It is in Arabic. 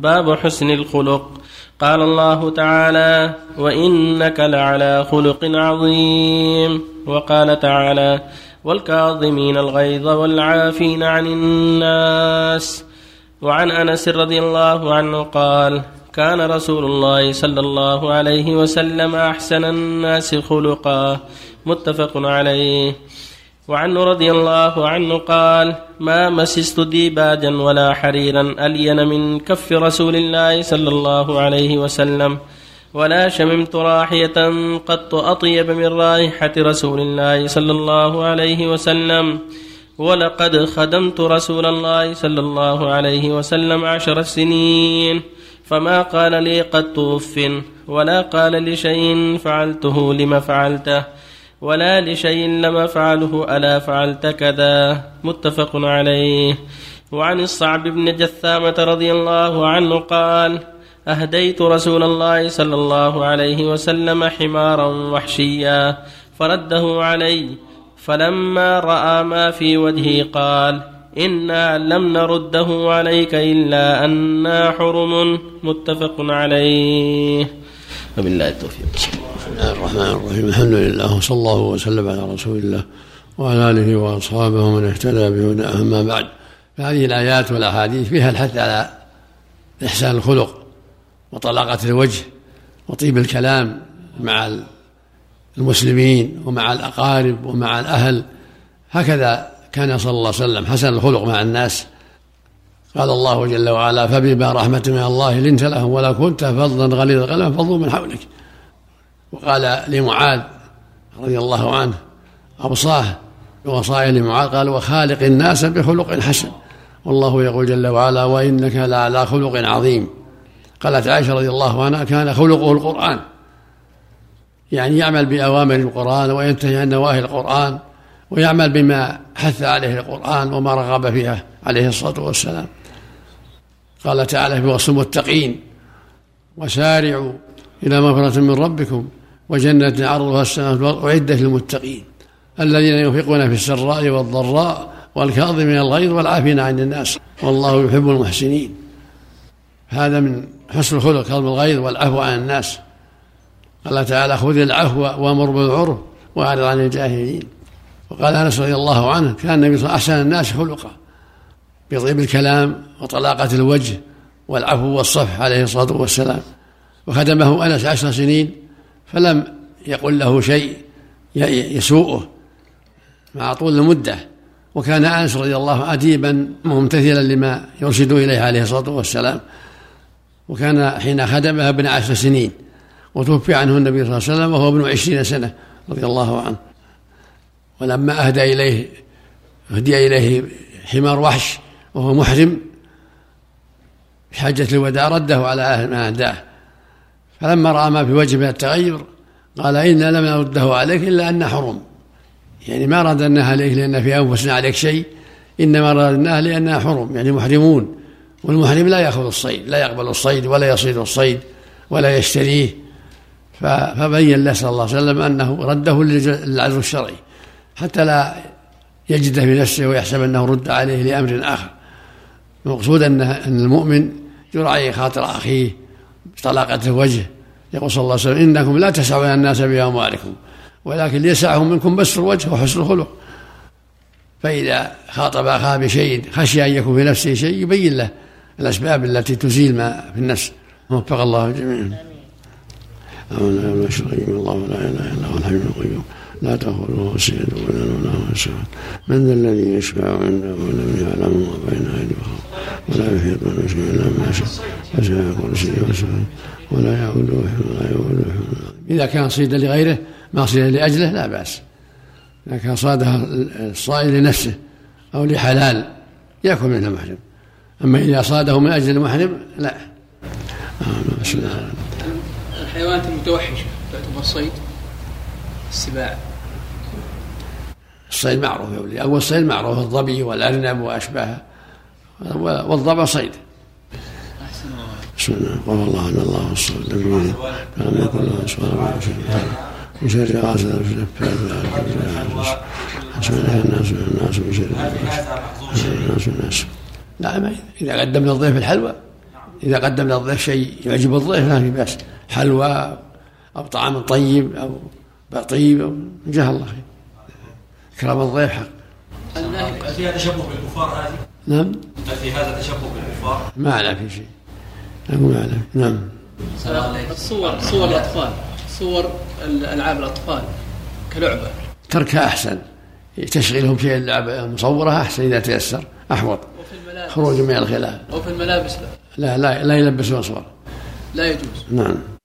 باب حسن الخلق. قال الله تعالى وإنك لعلى خلق عظيم. وقال تعالى والكاظمين الغيظ والعافين عن الناس. وعن أنس رضي الله عنه قال كان رسول الله صلى الله عليه وسلم أحسن الناس خلقا. متفق عليه. وعنه رضي الله عنه قال ما مسست ديباجا ولا حريرا ألين من كف رسول الله صلى الله عليه وسلم ولا شممت راحية قط أطيب من رائحة رسول الله صلى الله عليه وسلم ولقد خدمت رسول الله صلى الله عليه وسلم عشر سنين فما قال لي قد توف ولا قال لشيء فعلته لم فعلته ولا لشيء لم أفعله ألا فعلت كذا. متفق عليه. وعن الصعب بن جثامة رضي الله عنه قال أهديت رسول الله صلى الله عليه وسلم حمارا وحشيا فرده علي. فلما رأى ما في وجهي قال إنا لم نرده عليك إلا أنا حرم. متفق عليه. وبالله التوفيق. بسم الله الرحمن الرحيم. الحمد لله وصلى الله وسلم على رسول الله وعلى آله وأصحابه ومن اهتدى بهداه. أما بعد فهذه الآيات والأحاديث فيها الحث على إحسان الخلق وطلاقة الوجه وطيب الكلام مع المسلمين ومع الأقارب ومع الأهل. هكذا كان صلى الله عليه وسلم. حسن الخلق مع الناس. قال الله جل وعلا فبما رحمة من الله لنت لهم ولا كنت فظا غليظ القلب فضوا من حولك. وقال لمعاذ رضي الله عنه أوصاه بوصايا لمعاذ قال وخالق الناس بخلق حسن. والله يقول جل وعلا وإنك لعلى خلق عظيم. قالت عائشة رضي الله عنها كان خلقه القرآن. يعني يعمل بأوامر القرآن وينتهي عن نواهي القرآن ويعمل بما حث عليه القرآن وما رغب فيها عليه الصلاة والسلام. قال تعالى في وصف المتقين وسارعوا إلى مغفرة من ربكم. وجنة عرضها السماوات والأرض أعدت للمتقين الذين ينفقون في السراء والضراء والكاظمين الغيظ والعافين عن الناس والله يحب المحسنين. هذا من حسن الخلق كظم الغيظ والعفو عن الناس. قال تعالى خذ العفو وأمر بالعرف وأعرض عن الجاهلين. وقال أنس رضي الله عنه كان النبي صلى الله عليه وسلم أحسن الناس خلقا بطيب الكلام وطلاقة الوجه والعفو والصفح عليه الصلاة والسلام. وخدمه أنس عشر سنين فلم يقل له شيء يسوءه مع طول المدة. وكان آنس رضي الله عنه اديبا ممتثلا لما يرشد إليه عليه الصلاة والسلام. وكان حين خدمه ابن عشر سنين وتوفي عنه النبي صلى الله عليه وسلم وهو ابن عشرين سنة رضي الله عنه. ولما أهدى إليه أهدي إليه حمار وحش وهو محرم في حجة الوداع رده على أهل ما أهداه. فلما رأى ما في وجهه من التغير قال إنا لم نرده عليك إلا أن حرم. يعني ما رددناها عليك لأن في أنفسنا عليك شيء إنما رددناها لأنها حرم. يعني محرمون والمحرم لا يأخذ الصيد لا يقبل الصيد ولا يصيد الصيد ولا يشتريه. فبين له صلى الله عليه وسلم أنه رده للعذر الشرعي حتى لا يجد في نفسه ويحسب أنه رد عليه لأمر آخر. المقصود أن المؤمن يراعي خاطر أخيه بطلاقه الوجه يقول صلى الله عليه وسلم إنكم لا تسعون الناس بأموالكم ولكن ليسعهم منكم بس الوجه وحسن الخلق. فإذا خاطب أخاه بشيء خشي أن يكون في نفسه شيء يبين له الأسباب التي تزيل ما في النفس. وفق الله الجميع لا اله الا القيوم الله لا اله الا هو الحي القيوم لا تأخذه سنة ولا نوم سنة من ذا الذي يشفع عنده ولم يعلم ما بين أيديهم. ولا يحيطون بشيء إلا ما شاء وسع كرسيه ولا يعود ولا يعود إذا كان صيدا لغيره ما صيدا لأجله لا بأس. إذا كان صادها الصائد لنفسه أو لحلال يأكل منه محرم. أما إذا صاده من أجل المحرم لا. الحيوانات المتوحشة تعتبر صيد؟ السباع. الصيد معروف يا ولي أول الصيد معروف الظبي والأرنب وأشباهه. والضبع صيد بسم الله قال الله ان الله الصمد لم يلد ولم يكن له كفوا من شر غاسل في النفاث حسب الناس الناس من شر الناس الناس ما اذا قدمنا الضيف الحلوى إذا قدم للضيف شيء يعجب الضيف ما في بأس حلوى أو طعام طيب أو طيب أو جزاه الله خير إكرام الضيف حق هل فيها تشبه بالكفار هذه؟ نعم هل في هذا تشبه بالكفار؟ ما على في شيء. ما على نعم. الصور صور الأطفال. صور ألعاب الأطفال كلعبة. تركها أحسن. تشغيلهم شيء اللعبة مصورة أحسن إذا تيسر. أحوط. خروج من الخلاف. وفي الملابس لا. لا لا, لا يلبسون صور. لا يجوز. نعم.